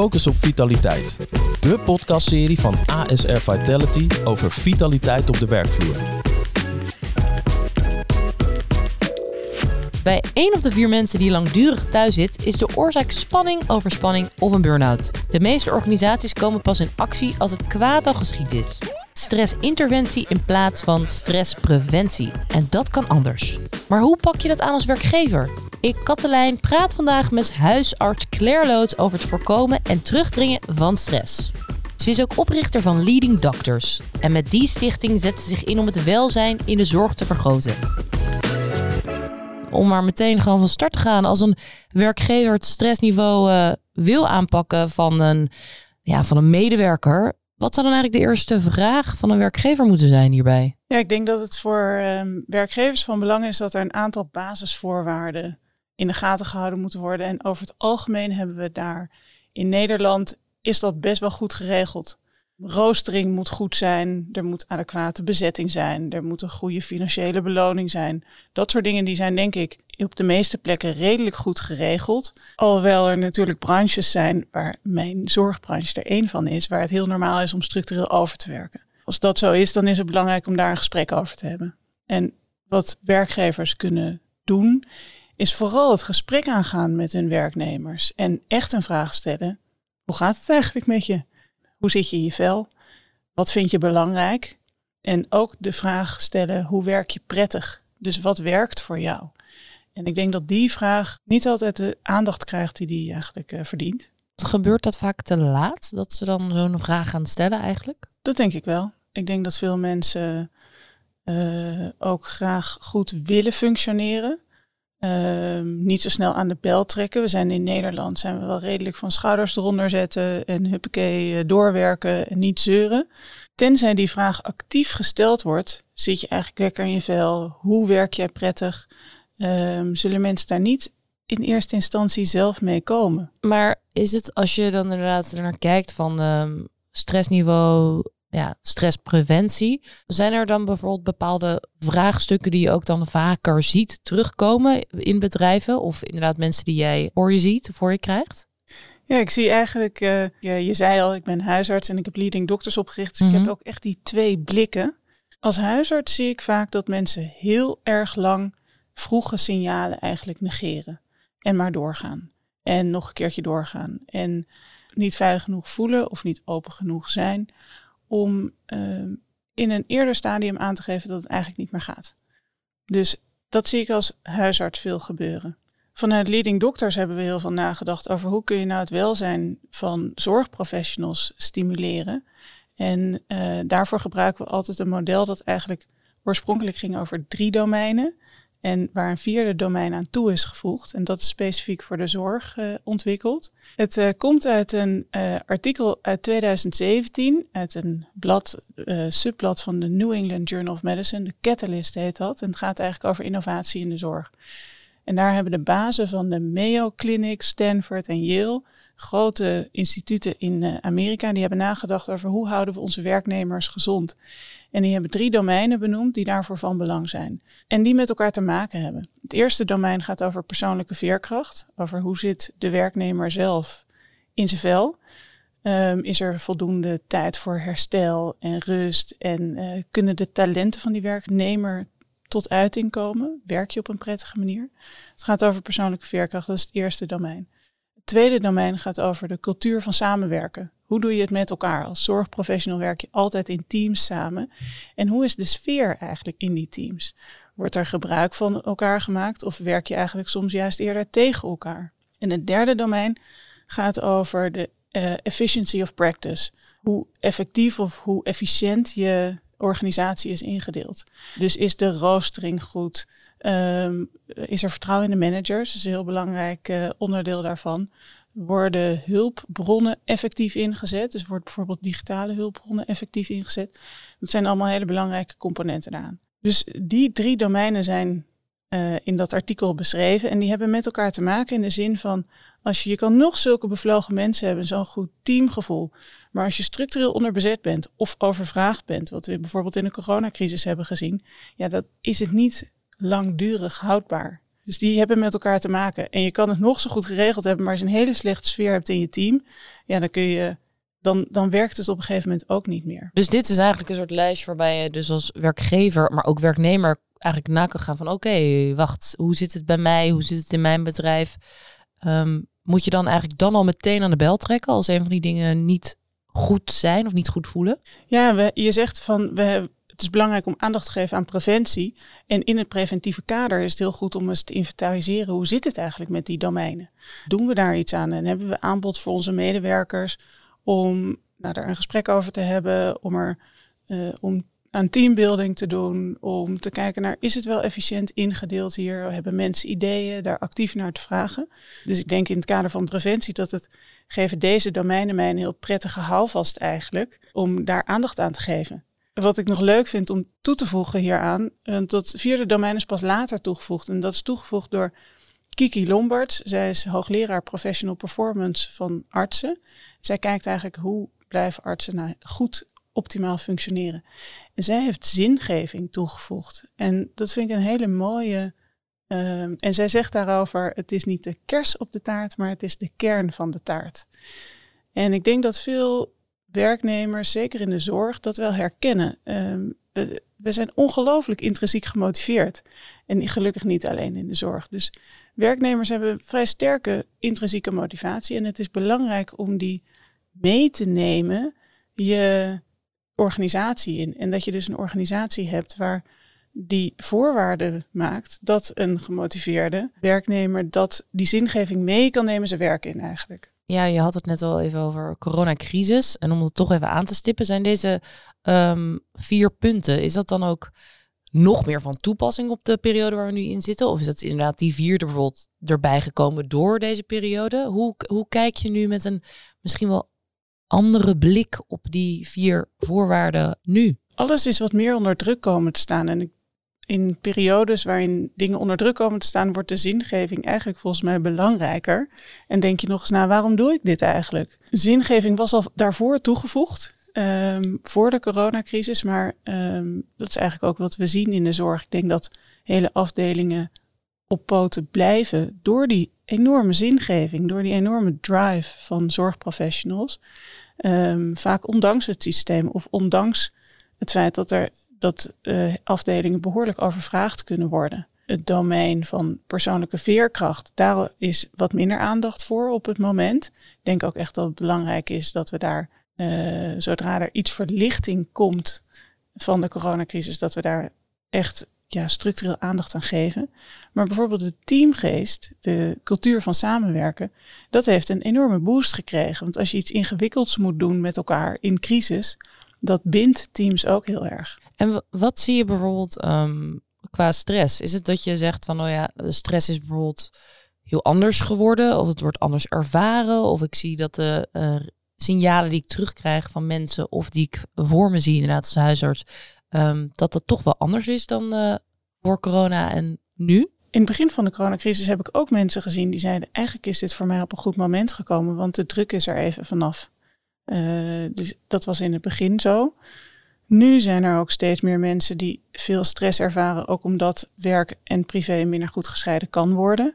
Focus op Vitaliteit. De podcastserie van ASR Vitality over vitaliteit op de werkvloer. Bij 1 op de 4 mensen die langdurig thuis zit, is de oorzaak spanning, overspanning of een burn-out. De meeste organisaties komen pas in actie als het kwaad al geschied is. Stressinterventie in plaats van stresspreventie. En dat kan anders. Maar hoe pak je dat aan als werkgever? Ik, Katelijn, praat vandaag met huisarts Loods over het voorkomen en terugdringen van stress. Ze is ook oprichter van Leading Doctors. En met die stichting zet ze zich in om het welzijn in de zorg te vergroten. Om maar meteen gewoon van start te gaan. Als een werkgever het stressniveau uh, wil aanpakken van een, ja, van een medewerker. Wat zou dan eigenlijk de eerste vraag van een werkgever moeten zijn hierbij? Ja, ik denk dat het voor um, werkgevers van belang is dat er een aantal basisvoorwaarden in de gaten gehouden moeten worden. En over het algemeen hebben we daar in Nederland is dat best wel goed geregeld. Roostering moet goed zijn, er moet adequate bezetting zijn, er moet een goede financiële beloning zijn. Dat soort dingen die zijn denk ik op de meeste plekken redelijk goed geregeld. Alhoewel er natuurlijk branches zijn waar mijn zorgbranche er één van is, waar het heel normaal is om structureel over te werken. Als dat zo is, dan is het belangrijk om daar een gesprek over te hebben. En wat werkgevers kunnen doen, is vooral het gesprek aangaan met hun werknemers en echt een vraag stellen. Hoe gaat het eigenlijk met je? Hoe zit je in je vel? Wat vind je belangrijk? En ook de vraag stellen, hoe werk je prettig? Dus wat werkt voor jou? En ik denk dat die vraag niet altijd de aandacht krijgt die die eigenlijk uh, verdient. Gebeurt dat vaak te laat, dat ze dan zo'n vraag gaan stellen eigenlijk? Dat denk ik wel. Ik denk dat veel mensen uh, ook graag goed willen functioneren. Uh, niet zo snel aan de bel trekken. We zijn in Nederland zijn we wel redelijk van schouders eronder zetten en huppakee eh, doorwerken en niet zeuren. Tenzij die vraag actief gesteld wordt, zit je eigenlijk lekker in je vel? Hoe werk jij prettig? Um, zullen mensen daar niet in eerste instantie zelf mee komen? Maar is het als je dan inderdaad er naar kijkt van um, stressniveau, ja, stresspreventie. Zijn er dan bijvoorbeeld bepaalde vraagstukken die je ook dan vaker ziet terugkomen in bedrijven? Of inderdaad mensen die jij voor je ziet, voor je krijgt? Ja, ik zie eigenlijk, uh, ja, je zei al, ik ben huisarts en ik heb leading dokters opgericht. Dus mm -hmm. ik heb ook echt die twee blikken. Als huisarts zie ik vaak dat mensen heel erg lang vroege signalen eigenlijk negeren. En maar doorgaan. En nog een keertje doorgaan. En niet veilig genoeg voelen of niet open genoeg zijn om uh, in een eerder stadium aan te geven dat het eigenlijk niet meer gaat. Dus dat zie ik als huisarts veel gebeuren. Vanuit Leading Doctors hebben we heel veel nagedacht over hoe kun je nou het welzijn van zorgprofessionals stimuleren. En uh, daarvoor gebruiken we altijd een model dat eigenlijk oorspronkelijk ging over drie domeinen. En waar een vierde domein aan toe is gevoegd. En dat is specifiek voor de zorg uh, ontwikkeld. Het uh, komt uit een uh, artikel uit 2017, uit een blad, subblad van de New England Journal of Medicine. De Catalyst heet dat. En het gaat eigenlijk over innovatie in de zorg. En daar hebben de bazen van de Mayo Clinic, Stanford en Yale, grote instituten in Amerika, die hebben nagedacht over hoe houden we onze werknemers gezond. En die hebben drie domeinen benoemd die daarvoor van belang zijn. En die met elkaar te maken hebben. Het eerste domein gaat over persoonlijke veerkracht. Over hoe zit de werknemer zelf in zijn vel. Um, is er voldoende tijd voor herstel en rust? En uh, kunnen de talenten van die werknemer tot uiting komen? Werk je op een prettige manier? Het gaat over persoonlijke veerkracht, dat is het eerste domein. Het tweede domein gaat over de cultuur van samenwerken. Hoe doe je het met elkaar? Als zorgprofessional werk je altijd in teams samen. En hoe is de sfeer eigenlijk in die teams? Wordt er gebruik van elkaar gemaakt of werk je eigenlijk soms juist eerder tegen elkaar? En het derde domein gaat over de uh, efficiency of practice. Hoe effectief of hoe efficiënt je organisatie is ingedeeld. Dus is de roostering goed? Um, is er vertrouwen in de managers? Dat is een heel belangrijk uh, onderdeel daarvan worden hulpbronnen effectief ingezet. Dus wordt bijvoorbeeld digitale hulpbronnen effectief ingezet. Dat zijn allemaal hele belangrijke componenten daaraan. Dus die drie domeinen zijn uh, in dat artikel beschreven. En die hebben met elkaar te maken in de zin van als je, je kan nog zulke bevlogen mensen hebben, zo'n goed teamgevoel. Maar als je structureel onderbezet bent of overvraagd bent, wat we bijvoorbeeld in de coronacrisis hebben gezien, ja, dat is het niet langdurig houdbaar. Dus die hebben met elkaar te maken. En je kan het nog zo goed geregeld hebben, maar als je een hele slechte sfeer hebt in je team, ja, dan kun je. Dan, dan werkt het op een gegeven moment ook niet meer. Dus dit is eigenlijk een soort lijst waarbij je dus als werkgever, maar ook werknemer eigenlijk na kan gaan van oké, wacht, hoe zit het bij mij? Hoe zit het in mijn bedrijf? Ehm, moet je dan eigenlijk dan al meteen aan de bel trekken als een van die dingen niet goed zijn of niet goed voelen? Ja, we, je zegt van we, het is belangrijk om aandacht te geven aan preventie. En in het preventieve kader is het heel goed om eens te inventariseren hoe zit het eigenlijk met die domeinen. Doen we daar iets aan en hebben we aanbod voor onze medewerkers om nou, daar een gesprek over te hebben, om er uh, om aan teambuilding te doen, om te kijken naar is het wel efficiënt ingedeeld hier, hebben mensen ideeën, daar actief naar te vragen. Dus ik denk in het kader van preventie dat het geven deze domeinen mij een heel prettige houvast eigenlijk om daar aandacht aan te geven. Wat ik nog leuk vind om toe te voegen hieraan, dat vierde domein is pas later toegevoegd en dat is toegevoegd door Kiki Lombard. Zij is hoogleraar professional performance van artsen. Zij kijkt eigenlijk hoe blijven artsen nou goed optimaal functioneren. En zij heeft zingeving toegevoegd. En dat vind ik een hele mooie. Uh, en zij zegt daarover: het is niet de kers op de taart, maar het is de kern van de taart. En ik denk dat veel werknemers, zeker in de zorg, dat wel herkennen. We, we, zijn ongelooflijk intrinsiek gemotiveerd. En gelukkig niet alleen in de zorg. Dus werknemers hebben vrij sterke intrinsieke motivatie. En het is belangrijk om die mee te nemen. Je organisatie in. En dat je dus een organisatie hebt waar die voorwaarden maakt dat een gemotiveerde werknemer dat die zingeving mee kan nemen zijn werk in eigenlijk. Ja, je had het net al even over coronacrisis. En om het toch even aan te stippen, zijn deze ehm, vier punten, is dat dan ook nog meer van toepassing op de periode waar we nu in zitten? Of is dat inderdaad die vierde bijvoorbeeld erbij gekomen door deze periode? Hoe, hoe kijk je nu met een misschien wel andere blik op die vier voorwaarden nu? Alles is wat meer onder druk komen te staan. En in periodes waarin dingen onder druk komen te staan, wordt de zingeving eigenlijk volgens mij belangrijker. En denk je nog eens na, waarom doe ik dit eigenlijk? Zingeving was al daarvoor toegevoegd. Um, voor de coronacrisis, maar um, dat is eigenlijk ook wat we zien in de zorg. Ik denk dat hele afdelingen op poten blijven door die enorme zingeving, door die enorme drive van zorgprofessionals. Um, vaak ondanks het systeem of ondanks het feit dat er dat uh, afdelingen behoorlijk overvraagd kunnen worden. Het domein van persoonlijke veerkracht, daar is wat minder aandacht voor op het moment. Ik denk ook echt dat het belangrijk is dat we daar, uh, zodra er iets verlichting komt van de coronacrisis, dat we daar echt ja, structureel aandacht aan geven. Maar bijvoorbeeld de teamgeest, de cultuur van samenwerken, dat heeft een enorme boost gekregen. Want als je iets ingewikkelds moet doen met elkaar in crisis, dat bindt teams ook heel erg. En wat zie je bijvoorbeeld um, qua stress? Is het dat je zegt van, oh ja, stress is bijvoorbeeld heel anders geworden, of het wordt anders ervaren, of ik zie dat de uh, signalen die ik terugkrijg van mensen, of die ik voor me zie inderdaad als huisarts, Ehm, dat dat toch wel anders is dan uh, voor corona en nu? In het begin van de coronacrisis heb ik ook mensen gezien die zeiden: eigenlijk is dit voor mij op een goed moment gekomen, want de druk is er even vanaf. Uh, dus dat was in het begin zo. Nu zijn er ook steeds meer mensen die veel stress ervaren, ook omdat werk en privé minder goed gescheiden kan worden.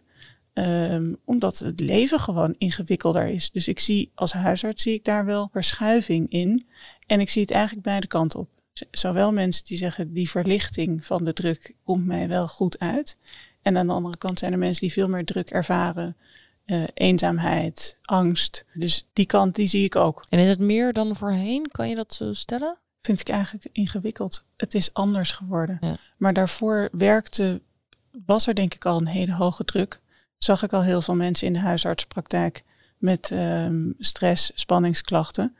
Um, omdat het leven gewoon ingewikkelder is. Dus ik zie als huisarts zie ik daar wel verschuiving in. En ik zie het eigenlijk beide kanten op zowel mensen die zeggen die verlichting van de druk komt mij wel goed uit. En aan de andere kant zijn er mensen die veel meer druk ervaren. Uh, eenzaamheid, angst. Dus die kant die zie ik ook. En is het meer dan voorheen? Kan je dat zo stellen? Vind ik eigenlijk ingewikkeld. Het is anders geworden. Ja. Maar daarvoor werkte, was er denk ik al een hele hoge druk. Zag ik al heel veel mensen in de huisartspraktijk met um, stress, spanningsklachten.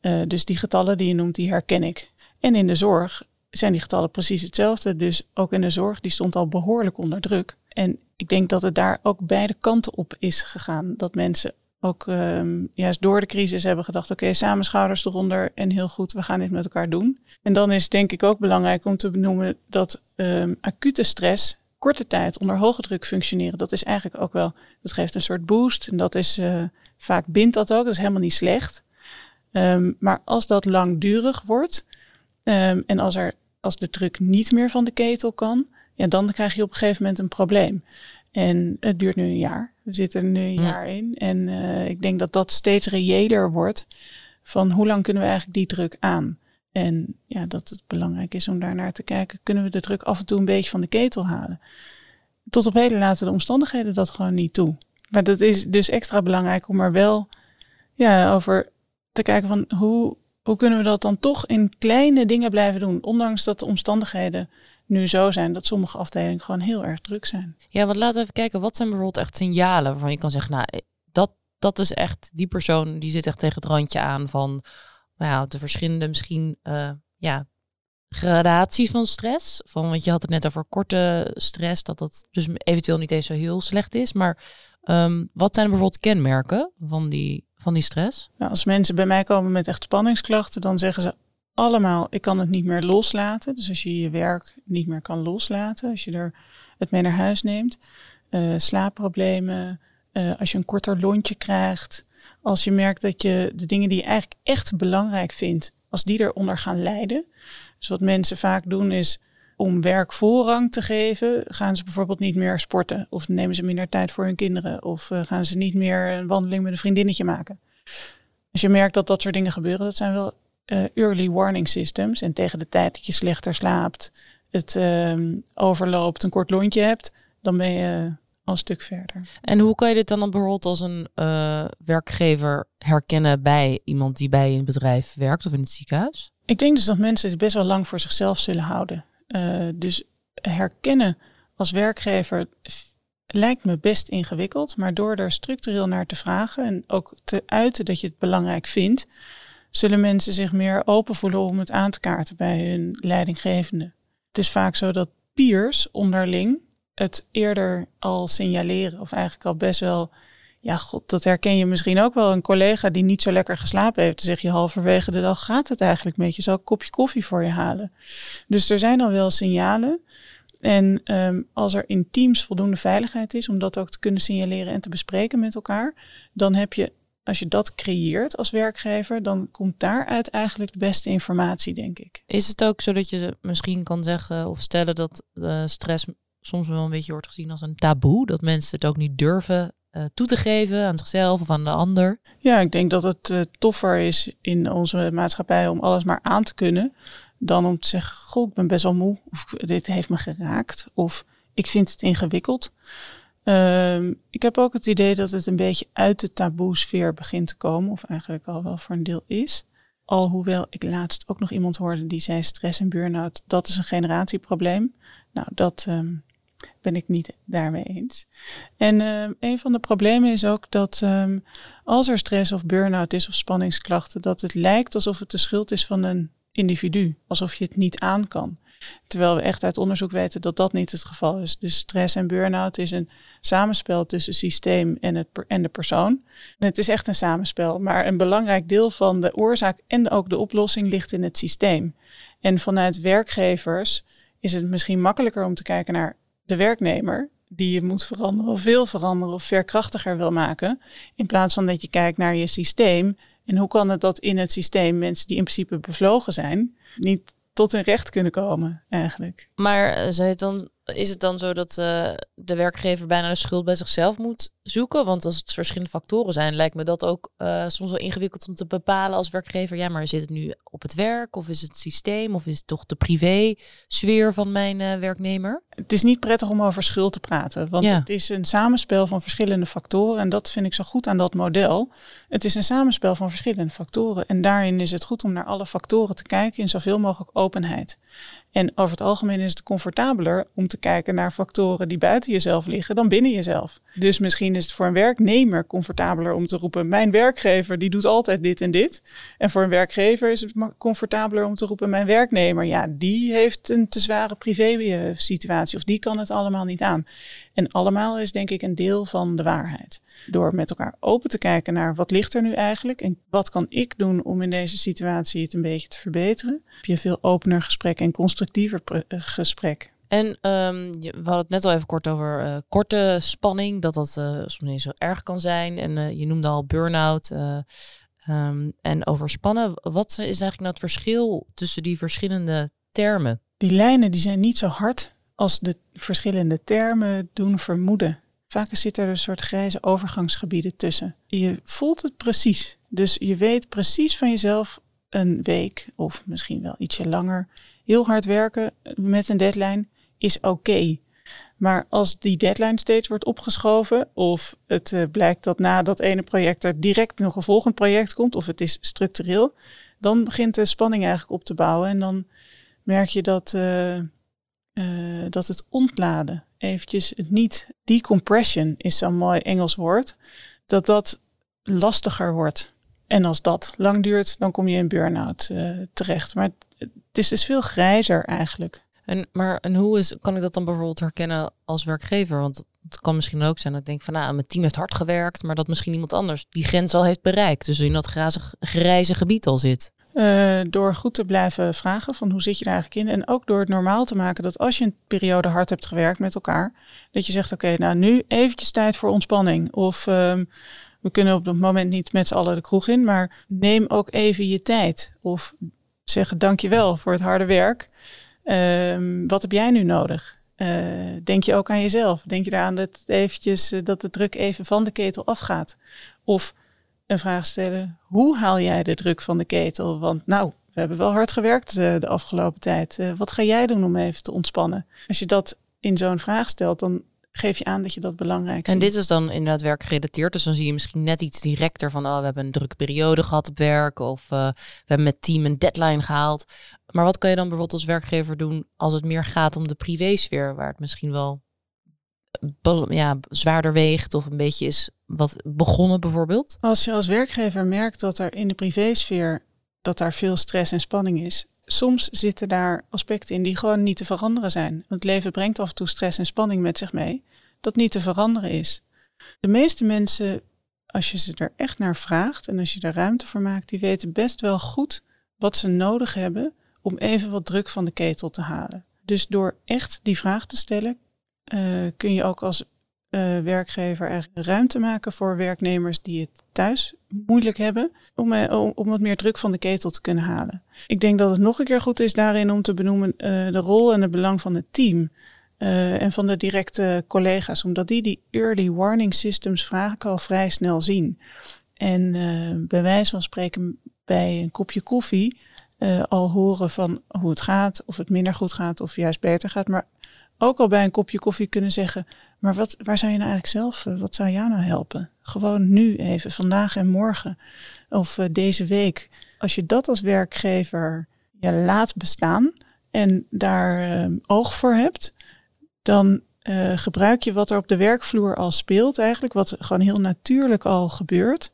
Uh, dus die getallen die je noemt, die herken ik. En in de zorg zijn die getallen precies hetzelfde. Dus ook in de zorg, die stond al behoorlijk onder druk. En ik denk dat het daar ook beide kanten op is gegaan. Dat mensen ook um, juist door de crisis hebben gedacht: oké, samen schouders eronder en heel goed, we gaan dit met elkaar doen. En dan is denk ik ook belangrijk om te benoemen dat um, acute stress, korte tijd onder hoge druk functioneren, dat is eigenlijk ook wel, dat geeft een soort boost. En dat is uh, vaak bindt dat ook, dat is helemaal niet slecht. Um, maar als dat langdurig wordt, en als, er, als de druk niet meer van de ketel kan, ja, dan krijg je op een gegeven moment een probleem. En het duurt nu een jaar. We zitten er nu een jaar in. En uh, ik denk dat dat steeds reëler wordt. Van hoe lang kunnen we eigenlijk die druk aan? En ja, dat het belangrijk is om daar naar te kijken. Kunnen we de druk af en toe een beetje van de ketel halen? Tot op heden laten de omstandigheden dat gewoon niet toe. Maar dat is dus extra belangrijk om er wel ja, over te kijken van hoe, hoe kunnen we dat dan toch in kleine dingen blijven doen. Ondanks dat de omstandigheden nu zo zijn dat sommige afdelingen gewoon heel erg druk zijn. Ja, want laten we even kijken. Wat zijn bijvoorbeeld echt signalen waarvan je kan zeggen, nou, dat, dat is echt, die persoon die zit echt tegen het randje aan van nou ja, de verschillende misschien uh, ja, gradaties van stress. Van, want je had het net over korte stress, dat dat dus eventueel niet eens zo heel slecht is. Maar um, wat zijn bijvoorbeeld kenmerken van die, van die stress? Nou, als mensen bij mij komen met echt spanningsklachten, dan zeggen ze allemaal, ik kan het niet meer loslaten. Dus als je je werk niet meer kan loslaten, als je er het mee naar huis neemt. Uh, slaapproblemen, uh, als je een korter lontje krijgt. Als je merkt dat je de dingen die je eigenlijk echt belangrijk vindt, als die eronder gaan lijden. Dus wat mensen vaak doen is om werk voorrang te geven, gaan ze bijvoorbeeld niet meer sporten. Of nemen ze minder tijd voor hun kinderen. Of uh, gaan ze niet meer een wandeling met een vriendinnetje maken. Als je merkt dat dat soort dingen gebeuren, dat zijn wel uh, early warning systems. En tegen de tijd dat je slechter slaapt, het uh, overloopt, een kort lontje hebt, dan ben je al een stuk verder. En hoe kan je dit dan bijvoorbeeld als een uh, werkgever herkennen bij iemand die bij een bedrijf werkt of in het ziekenhuis? Ik denk dus dat mensen het best wel lang voor zichzelf zullen houden. Uh, dus herkennen als werkgever lijkt me best ingewikkeld, maar door er structureel naar te vragen en ook te uiten dat je het belangrijk vindt, zullen mensen zich meer open voelen om het aan te kaarten bij hun leidinggevende. Het is vaak zo dat peers onderling het eerder al signaleren of eigenlijk al best wel ja, god, dat herken je misschien ook wel. Een collega die niet zo lekker geslapen heeft, zeg je halverwege de dag gaat het eigenlijk met je. Zal ik een kopje koffie voor je halen? Dus er zijn al wel signalen. En um, als er in teams voldoende veiligheid is om dat ook te kunnen signaleren en te bespreken met elkaar, dan heb je als je dat creëert als werkgever, dan komt daaruit eigenlijk de beste informatie, denk ik. Is het ook zo dat je misschien kan zeggen of stellen dat uh, stress soms wel een beetje wordt gezien als een taboe? Dat mensen het ook niet durven uh, toe te geven aan zichzelf of aan de ander? Ja, ik denk dat het uh, toffer is in onze maatschappij om alles maar aan te kunnen. Dan om te zeggen, goh, ik ben best wel moe. Of dit heeft me geraakt. Of ik vind het ingewikkeld. Uh, ik heb ook het idee dat het een beetje uit de taboe-sfeer begint te komen, of eigenlijk al wel voor een deel is. Alhoewel ik laatst ook nog iemand hoorde die zei stress en burn-out, dat is een generatieprobleem. Nou, dat um, ben ik niet daarmee eens. En uh, een van de problemen is ook dat als er stress of burn-out is of spanningsklachten, dat het lijkt alsof het de schuld is van een individu, alsof je het niet aan kan. Terwijl we echt uit onderzoek weten dat dat niet het geval is. Dus stress en burn-out is een samenspel tussen systeem en, het en de persoon. Het is echt een samenspel, maar een belangrijk deel van de oorzaak en ook de oplossing ligt in het systeem. En vanuit werkgevers is het misschien makkelijker om te kijken naar de werknemer die je moet veranderen of veel veranderen of verkrachtiger wil maken. In plaats van dat je kijkt naar je systeem. En hoe kan het dat in het systeem mensen die in principe bevlogen zijn, niet tot hun recht kunnen komen eigenlijk. Maar eh, zou het dan, is het dan zo dat uh, de werkgever bijna de schuld bij zichzelf moet zoeken? Want als het verschillende factoren zijn, lijkt me dat ook uh, soms wel ingewikkeld om te bepalen als werkgever. Ja, maar zit het nu op het werk of is het systeem of is het toch de privé sfeer van mijn uh, werknemer? Het is niet prettig om over schuld te praten, want ja. het is een samenspel van verschillende factoren en dat vind ik zo goed aan dat model. Het is een samenspel van verschillende factoren en daarin is het goed om naar alle factoren te kijken in zoveel mogelijk openheid. En over het algemeen is het comfortabeler om te kijken naar factoren die buiten jezelf liggen dan binnen jezelf. Dus misschien is het voor een werknemer comfortabeler om te roepen: Mijn werkgever die doet altijd dit en dit. En voor een werkgever is het comfortabeler om te roepen: Mijn werknemer, ja, die heeft een te zware privé-situatie of die kan het allemaal niet aan. En allemaal is denk ik een deel van de waarheid. Door met elkaar open te kijken naar wat ligt er nu eigenlijk en wat kan ik doen om in deze situatie het een beetje te verbeteren. Heb je veel opener gesprek en constructiever eh, gesprek. En um, we hadden het net al even kort over uh, korte spanning, dat dat uh, soms niet zo erg kan zijn. En uh, je noemde al burn-out um, en overspannen. Wat is eigenlijk nou het verschil tussen die verschillende termen? Die lijnen die zijn niet zo hard als de verschillende termen doen vermoeden. Vaak zitten er een soort grijze overgangsgebieden tussen. Je voelt het precies. Dus je weet precies van jezelf een week of misschien wel ietsje langer. Heel hard werken met een deadline is oké. Maar als die deadline steeds wordt opgeschoven, of het uh, blijkt dat na dat ene project er direct nog een volgend project komt, of het is structureel, dan begint de spanning eigenlijk op te bouwen. En dan merk je dat, uh, uh, dat het ontladen, eventjes het niet, decompression is zo'n mooi Engels woord, dat dat lastiger wordt. En als dat lang duurt, dan kom je in burn-out terecht. Maar het is dus veel grijzer eigenlijk. En, maar en hoe is, kan ik dat dan bijvoorbeeld herkennen als werkgever? Want het kan misschien ook zijn dat ik denk van nou, mijn team heeft hard gewerkt, maar dat misschien iemand anders die grens al heeft bereikt. Dus in dat grazig, grijze gebied al zit. Uh, door goed te blijven vragen van hoe zit je er eigenlijk in. En ook door het normaal te maken dat als je een periode hard hebt gewerkt met elkaar, dat je zegt oké, nou nu eventjes tijd voor ontspanning. Of um, we kunnen op het moment niet met z'n allen de kroeg in, maar neem ook even je tijd. Of zeggen dankjewel voor het harde werk. Um, wat heb jij nu nodig? Uh, denk je ook aan jezelf? Denk je eraan dat, eventjes, uh, dat de druk even van de ketel afgaat? Of een vraag stellen, hoe haal jij de druk van de ketel? Want nou, we hebben wel hard gewerkt uh, de afgelopen tijd. wat ga jij doen om even te ontspannen? Als je dat in zo'n vraag stelt, dan geef je aan dat je dat belangrijk vindt. En dit is dan inderdaad werkgerelateerd. Dus dan zie je misschien net iets directer van... oh, we hebben een drukke periode gehad op werk... of uh, we hebben met team een deadline gehaald. Maar wat kan je dan bijvoorbeeld als werkgever doen... als het meer gaat om de privésfeer... waar het misschien wel ja, zwaarder weegt... of een beetje is wat begonnen bijvoorbeeld? Als je als werkgever merkt dat er in de privésfeer... dat daar veel stress en spanning is soms zitten daar aspecten in die gewoon niet te veranderen zijn. Want het leven brengt af en toe stress en spanning met zich mee, dat niet te veranderen is. De meeste mensen, als je ze er echt naar vraagt en als je er ruimte voor maakt, die weten best wel goed wat ze nodig hebben om even wat druk van de ketel te halen. Dus door echt die vraag te stellen, uh, kun je ook als uh, werkgever eigenlijk ruimte maken voor werknemers die het thuis moeilijk hebben, om, uh, om wat meer druk van de ketel te kunnen halen. Ik denk dat het nog een keer goed is daarin om te benoemen uh, de rol en het belang van het team. en van de directe collega's, omdat die die early warning systems vaak al vrij snel zien. En bij wijze van spreken bij een kopje koffie al horen van hoe het gaat, of het minder goed gaat, of juist beter gaat. Maar ook al bij een kopje koffie kunnen zeggen, maar wat, waar zou je nou eigenlijk zelf, eh, wat zou jou nou helpen? Gewoon nu even, vandaag en morgen. Of uh, deze week. Als je dat als werkgever ja, laat bestaan en daar uh, oog voor hebt, dan gebruik je wat er op de werkvloer al speelt eigenlijk, wat gewoon heel natuurlijk al gebeurt.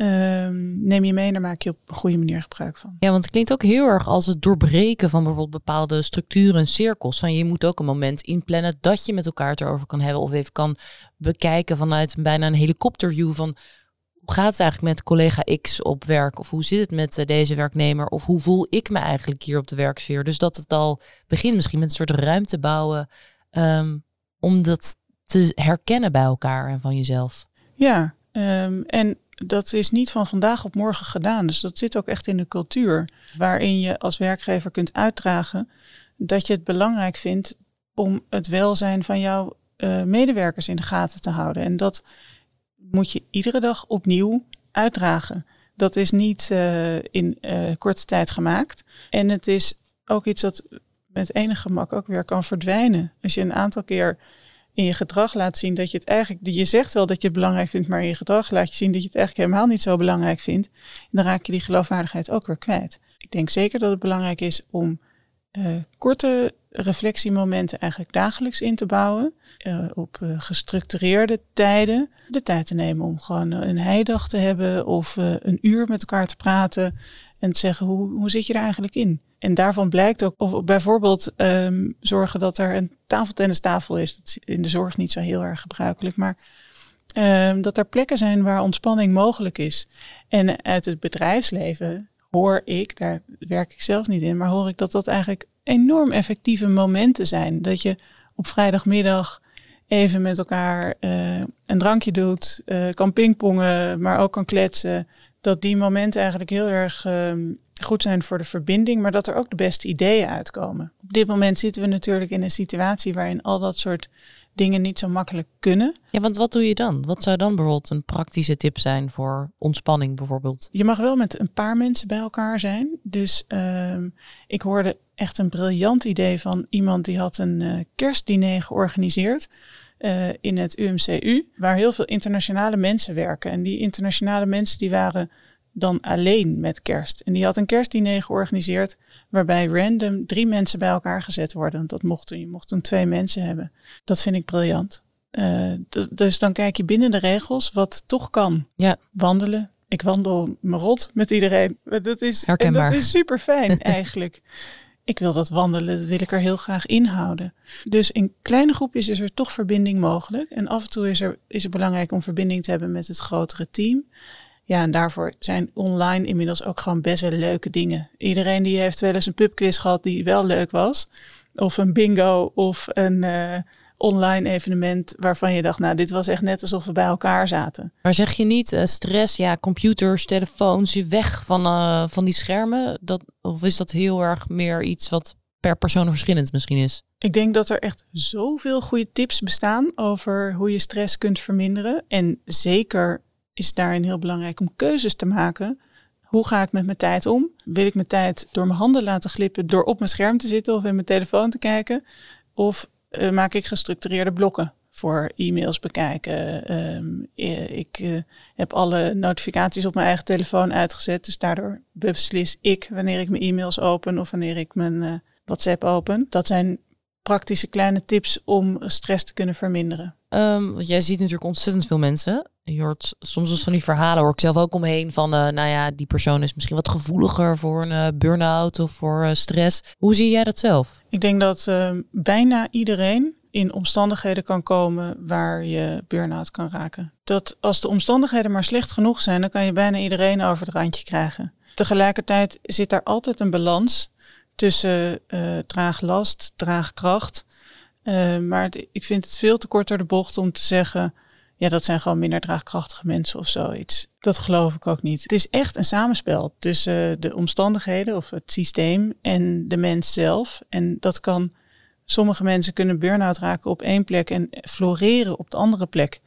Um, neem je mee en daar maak je op een goede manier gebruik van. Ja, want het klinkt ook heel erg als het doorbreken van bijvoorbeeld bepaalde structuren en cirkels. Van je moet ook een moment inplannen dat je met elkaar het erover kan hebben. Of even kan bekijken vanuit bijna een helikopterview van hoe gaat het eigenlijk met collega X op werk? Of hoe zit het met eh, deze werknemer? Of hoe voel ik me eigenlijk hier op de werksfeer? Dus dat het al begint misschien met een soort ruimte bouwen um, om dat te herkennen bij elkaar en van jezelf. Ja, um, en dat is niet van vandaag op morgen gedaan. Dus dat zit ook echt in de cultuur. Waarin je als werkgever kunt uitdragen dat je het belangrijk vindt om het welzijn van jouw uh, medewerkers in de gaten te houden. En dat moet je iedere dag opnieuw uitdragen. Dat is niet uh, in uh, korte tijd gemaakt. En het is ook iets dat met enige gemak ook weer kan verdwijnen. Als je een aantal keer in je gedrag laat zien dat je het eigenlijk, je zegt wel dat je het belangrijk vindt, maar in je gedrag laat je zien dat je het eigenlijk helemaal niet zo belangrijk vindt. En dan raak je die geloofwaardigheid ook weer kwijt. Ik denk zeker dat het belangrijk is om uh, korte reflectiemomenten eigenlijk dagelijks in te bouwen. Uh, op uh, gestructureerde tijden. De tijd te nemen om gewoon een heidag te hebben of een uur met elkaar te praten. En te zeggen, hoe, hoe zit je er eigenlijk in? En daarvan blijkt ook, of bijvoorbeeld um, zorgen dat er een tafeltennistafel is. Dat is in de zorg niet zo heel erg gebruikelijk, maar um, dat er plekken zijn waar ontspanning mogelijk is. En uit het bedrijfsleven hoor ik, daar werk ik zelf niet in, maar hoor ik dat dat eigenlijk enorm effectieve momenten zijn. Dat je op vrijdagmiddag even met elkaar uh, een drankje doet, uh, kan pingpongen, maar ook kan kletsen. Dat die momenten eigenlijk heel erg um, goed zijn voor de verbinding, maar dat er ook de beste ideeën uitkomen. Op dit moment zitten we natuurlijk in een situatie waarin al dat soort dingen niet zo makkelijk kunnen. Ja, want wat doe je dan? Wat zou dan bijvoorbeeld een praktische tip zijn voor ontspanning bijvoorbeeld? Je mag wel met een paar mensen bij elkaar zijn. Dus ehm, ik hoorde echt een briljant idee van iemand die had een uh, kerstdiner georganiseerd. Uh, in het UMCU, waar heel veel internationale mensen werken. En die internationale mensen die waren dan alleen met kerst. En die had een kerstdiner georganiseerd waarbij random drie mensen bij elkaar gezet worden. Dat mochten, je mocht toen twee mensen hebben. Dat vind ik briljant. Uh, dus dan kijk je binnen de regels wat toch kan. Ja. Wandelen. Ik wandel me rot met iedereen. Dat is, en dat is super fijn eigenlijk. ik wil dat wandelen, dat wil ik er heel graag inhouden. Dus in kleine groepjes is er toch verbinding mogelijk. En af en toe is, er, is het belangrijk om verbinding te hebben met het grotere team. Ja, en daarvoor zijn online inmiddels ook gewoon best wel leuke dingen. Iedereen die heeft wel eens een pubquiz gehad die wel leuk was. Of een bingo of een uh, online evenement waarvan je dacht, nou, dit was echt net alsof we bij elkaar zaten. Maar zeg je niet uh, stress, ja, computers, telefoons, je weg van, uh, van die schermen? Dat, of is dat heel erg meer iets wat per persoon verschillend misschien is? Ik denk dat er echt zoveel goede tips bestaan over hoe je stress kunt verminderen. En zeker is daarin heel belangrijk om keuzes te maken. Hoe ga ik met mijn tijd om? Wil ik mijn tijd door mijn handen laten glippen door op mijn scherm te zitten of in mijn telefoon te kijken? Of uh, maak ik gestructureerde blokken voor e-mails bekijken? Um, ik uh, heb alle notificaties op mijn eigen telefoon uitgezet, dus daardoor beslis ik wanneer ik mijn e-mails open of wanneer ik mijn WhatsApp open. Dat zijn praktische kleine tips om stress te kunnen verminderen. Want jij ziet natuurlijk ontzettend veel mensen. Je hoort soms eens van die verhalen, hoor ik zelf ook omheen van, uh, nou ja, die persoon is misschien wat gevoeliger voor een uh, burn-out of voor uh, stress. Hoe zie jij dat zelf? Ik denk dat bijna iedereen in omstandigheden kan komen waar je burn-out kan raken. Dat als de omstandigheden maar slecht genoeg zijn, dan kan je bijna iedereen over het randje krijgen. Tegelijkertijd zit daar altijd een balans tussen draaglast, draagkracht. maar ik vind het veel te kort door de bocht om te zeggen ja, dat zijn gewoon minder draagkrachtige mensen of zoiets. Dat geloof ik ook niet. Het is echt een samenspel tussen de omstandigheden of het systeem en de mens zelf. En dat kan, sommige mensen kunnen burn-out raken op één plek en floreren op de andere plek.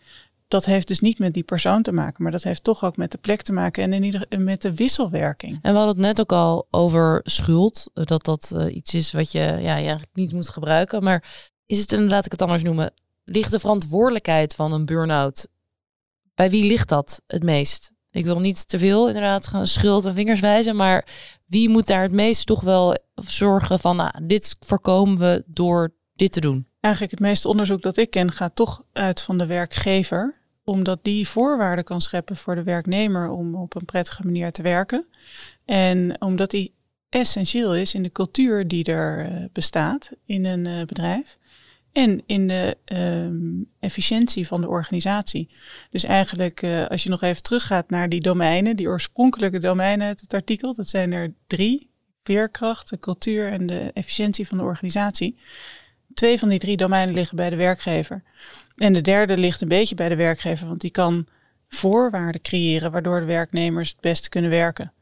Dat heeft dus niet met die persoon te maken, maar dat heeft toch ook met de plek te maken en in ieder, met de wisselwerking. En we hadden het net ook al over schuld, dat dat uh, iets is wat je ja, je eigenlijk niet moet gebruiken. Maar is het, en laat ik het anders noemen, ligt de verantwoordelijkheid van een burn-out? Bij wie ligt dat het meest? Ik wil niet te veel inderdaad gaan schuld en vingers wijzen, maar wie moet daar het meest toch wel zorgen van, nou, dit voorkomen we door dit te doen? Eigenlijk het meeste onderzoek dat ik ken gaat toch uit van de werkgever, omdat die voorwaarden kan scheppen voor de werknemer om op een prettige manier te werken. En omdat die essentieel is in de cultuur die er eh, bestaat in een eh, bedrijf en in de um, efficiëntie van de organisatie. Dus eigenlijk, uh, als je nog even teruggaat naar die domeinen, die oorspronkelijke domeinen uit het artikel, dat zijn er drie: veerkracht, de cultuur en de efficiëntie van de organisatie. Twee van die drie domeinen liggen bij de werkgever. En de derde ligt een beetje bij de werkgever, want die kan voorwaarden creëren waardoor de werknemers het beste kunnen werken.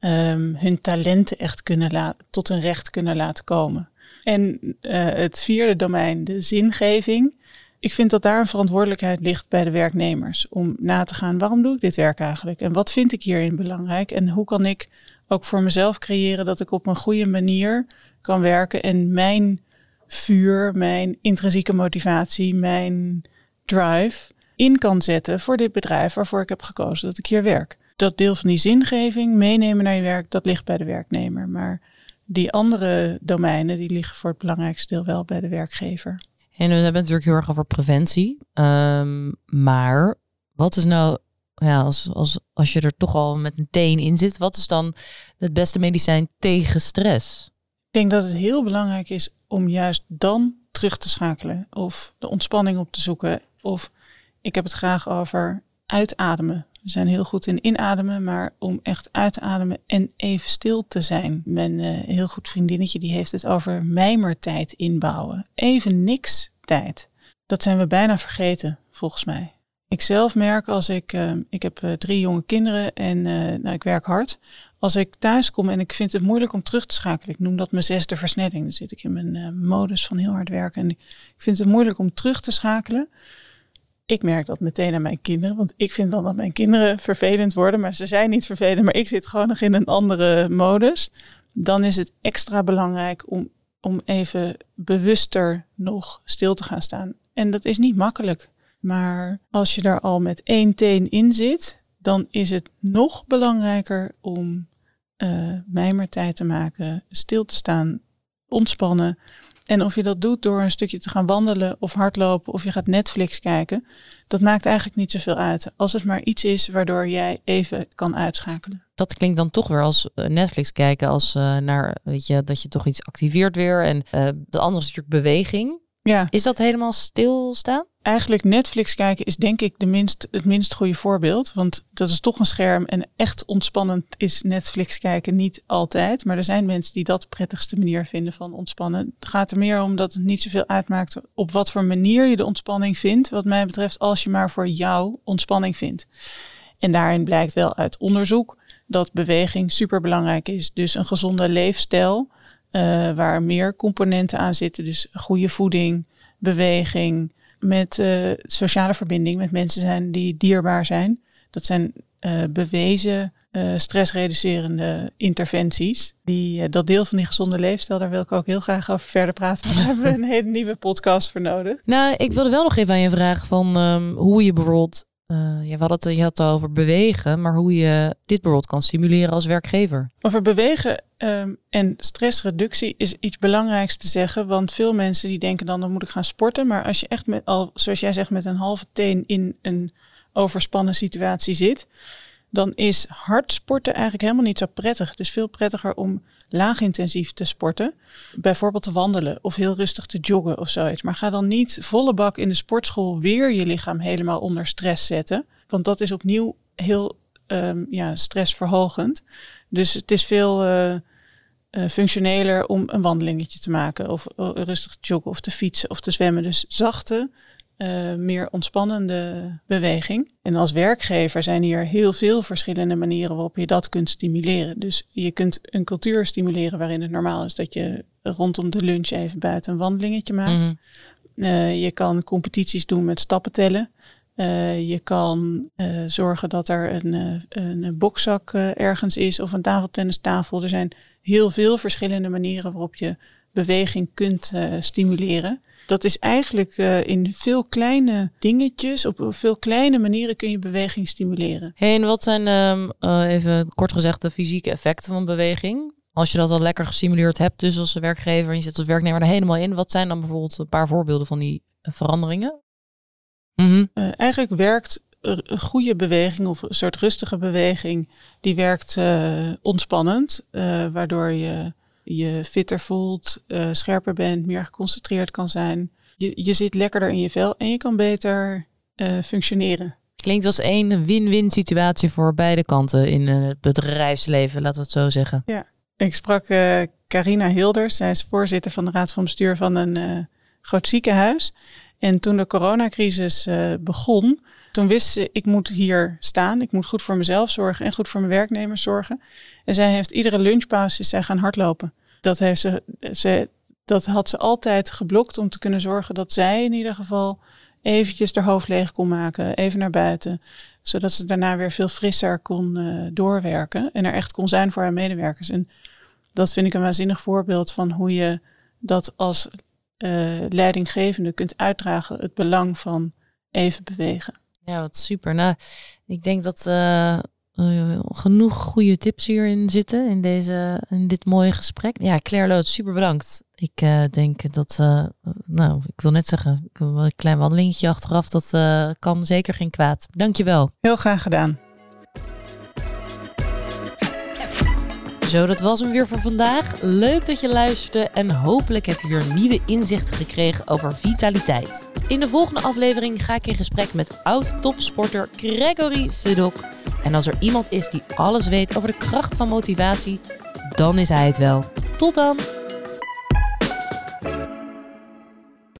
Um, hun talenten echt kunnen tot hun recht kunnen laten komen. En uh, het vierde domein, de zingeving. Ik vind dat daar een verantwoordelijkheid ligt bij de werknemers om na te gaan waarom doe ik dit werk eigenlijk en wat vind ik hierin belangrijk en hoe kan ik ook voor mezelf creëren dat ik op een goede manier kan werken en mijn vuur, mijn intrinsieke motivatie, mijn drive in kan zetten voor dit bedrijf waarvoor ik heb gekozen dat ik hier werk. Dat deel van die zingeving meenemen naar je werk, dat ligt bij de werknemer. Maar die andere domeinen, die liggen voor het belangrijkste deel wel bij de werkgever. En we hebben natuurlijk heel erg over preventie. Um, maar wat is nou, ja, als, als, als je er toch al met een teen in zit, wat is dan het beste medicijn tegen stress? Ik denk dat het heel belangrijk is om juist dan terug te schakelen of de ontspanning op te zoeken. Of ik heb het graag over uitademen. We zijn heel goed in inademen, maar om echt uit te ademen en even stil te zijn. Mijn uh, heel goed vriendinnetje die heeft het over mijmertijd inbouwen. Even niks tijd. Dat zijn we bijna vergeten, volgens mij. Ik zelf merk als ik, uh, ik heb uh, drie jonge kinderen en nou, ik werk hard. Als ik thuis kom en ik vind het moeilijk om terug te schakelen, ik noem dat mijn zesde versnelling. Dan zit ik in mijn modus van heel hard werken en ik vind het moeilijk om terug te schakelen. Ik merk dat meteen aan mijn kinderen, want ik vind dan dat mijn kinderen vervelend worden, maar ze zijn niet vervelend, maar ik zit gewoon nog in een andere modus. Dan is het extra belangrijk om, om even bewuster nog stil te gaan staan. En dat is niet makkelijk. Maar als je daar al met één teen in zit, dan is het nog belangrijker om uh, mijmertijd te maken, stil te staan, ontspannen. En of je dat doet door een stukje te gaan wandelen of hardlopen of je gaat Netflix kijken, dat maakt eigenlijk niet zoveel uit. Als het maar iets is waardoor jij even kan uitschakelen. Dat klinkt dan toch weer als eh, Netflix kijken, als uh, naar, weet je, dat je toch iets activeert weer. En uh, de andere is natuurlijk beweging. Ja. Is dat helemaal stilstaan? Eigenlijk Netflix kijken is denk ik de minst, het minst goede voorbeeld. Want dat is toch een scherm en echt ontspannend is Netflix kijken niet altijd. Maar er zijn mensen die dat de prettigste manier vinden van ontspannen. Het gaat er meer om dat het niet zoveel uitmaakt op wat voor manier je de ontspanning vindt. Wat mij betreft als je maar voor jou ontspanning vindt. En daarin blijkt wel uit onderzoek dat beweging super belangrijk is. Dus een gezonde leefstijl uh, waar meer componenten aan zitten. Dus goede voeding, beweging, met uh, sociale verbinding met mensen zijn die dierbaar zijn. Dat zijn uh, bewezen stressreducerende interventies. Die, dat deel van die gezonde leefstijl, daar wil ik ook heel graag over verder praten. Maar daar hebben we een hele nieuwe podcast voor nodig. Nou, ik wilde wel nog even aan je vragen van um, hoe je bijvoorbeeld uh, je, had het, je had het over bewegen, maar hoe je dit bijvoorbeeld kan stimuleren als werkgever. Over bewegen um, en stressreductie is iets belangrijks te zeggen. Want veel mensen die denken dan, dan moet ik gaan sporten. Maar als je echt met al, zoals jij zegt, met een halve teen in een overspannen situatie zit, dan is hard sporten eigenlijk helemaal niet zo prettig. Het is veel prettiger om laag intensief te sporten. Bijvoorbeeld te wandelen of heel rustig te joggen of zoiets. Maar ga dan niet volle bak in de sportschool weer je lichaam helemaal onder stress zetten. Want dat is opnieuw heel um, ja, stressverhogend. Dus het is veel uh, uh, functioneler om een wandelingetje te maken. Of uh, rustig te joggen of te fietsen of te zwemmen. Dus zachte, uh, meer ontspannende beweging. En als werkgever zijn hier heel veel verschillende manieren waarop je dat kunt stimuleren. Dus je kunt een cultuur stimuleren waarin het normaal is dat je rondom de lunch even buiten een wandelingetje maakt. Mm -hmm. uh, je kan competities doen met stappen tellen. Uh, je kan zorgen dat er een, een bokzak ergens is of een tafeltennistafel. Er zijn heel veel verschillende manieren waarop je beweging kunt stimuleren dat is eigenlijk uh, in veel kleine dingetjes, op veel kleine manieren kun je beweging stimuleren. Hey, en wat zijn um, uh, even kort gezegd de fysieke effecten van beweging? Als je dat al lekker gestimuleerd hebt, dus als werkgever en je zit als werknemer er helemaal in, wat zijn dan bijvoorbeeld een paar voorbeelden van die uh, veranderingen? Mm -hmm. eigenlijk werkt een goede beweging of een soort rustige beweging, die werkt ontspannend, waardoor je je fitter voelt, uh, scherper bent, meer geconcentreerd kan zijn. Je, je zit lekkerder in je vel en je kan beter uh, functioneren. Klinkt als één win-win situatie voor beide kanten in uh, het bedrijfsleven, laten we het zo zeggen. Ja, ik sprak Carina Hilders. Zij is voorzitter van de raad van bestuur van een groot ziekenhuis. En toen de coronacrisis begon, toen wist ze, ik moet hier staan. Ik moet goed voor mezelf zorgen en goed voor mijn werknemers zorgen. En zij heeft iedere lunchpauze zij gaan hardlopen. Dat, heeft ze, ze, dat had ze altijd geblokt om te kunnen zorgen dat zij in ieder geval eventjes haar hoofd leeg kon maken. Even naar buiten. Zodat ze daarna weer veel frisser kon uh, doorwerken. En er echt kon zijn voor haar medewerkers. En dat vind ik een waanzinnig voorbeeld van hoe je dat als uh, leidinggevende kunt uitdragen. Het belang van even bewegen. Ja, wat super. Nou, ik denk dat uh, genoeg goede tips hierin zitten in, deze, in dit mooie gesprek. Ja, Claire Lood, super bedankt. Ik uh, denk dat, nou, ik wil net zeggen, een klein wandelingetje achteraf, dat kan zeker geen kwaad. Dankjewel. Heel graag gedaan. Zo, dat was hem weer voor vandaag. Leuk dat je luisterde en hopelijk heb je weer nieuwe inzichten gekregen over vitaliteit. In de volgende aflevering ga ik in gesprek met oud-topsporter Gregory Sedok. En als er iemand is die alles weet over de kracht van motivatie, dan is hij het wel. Tot dan!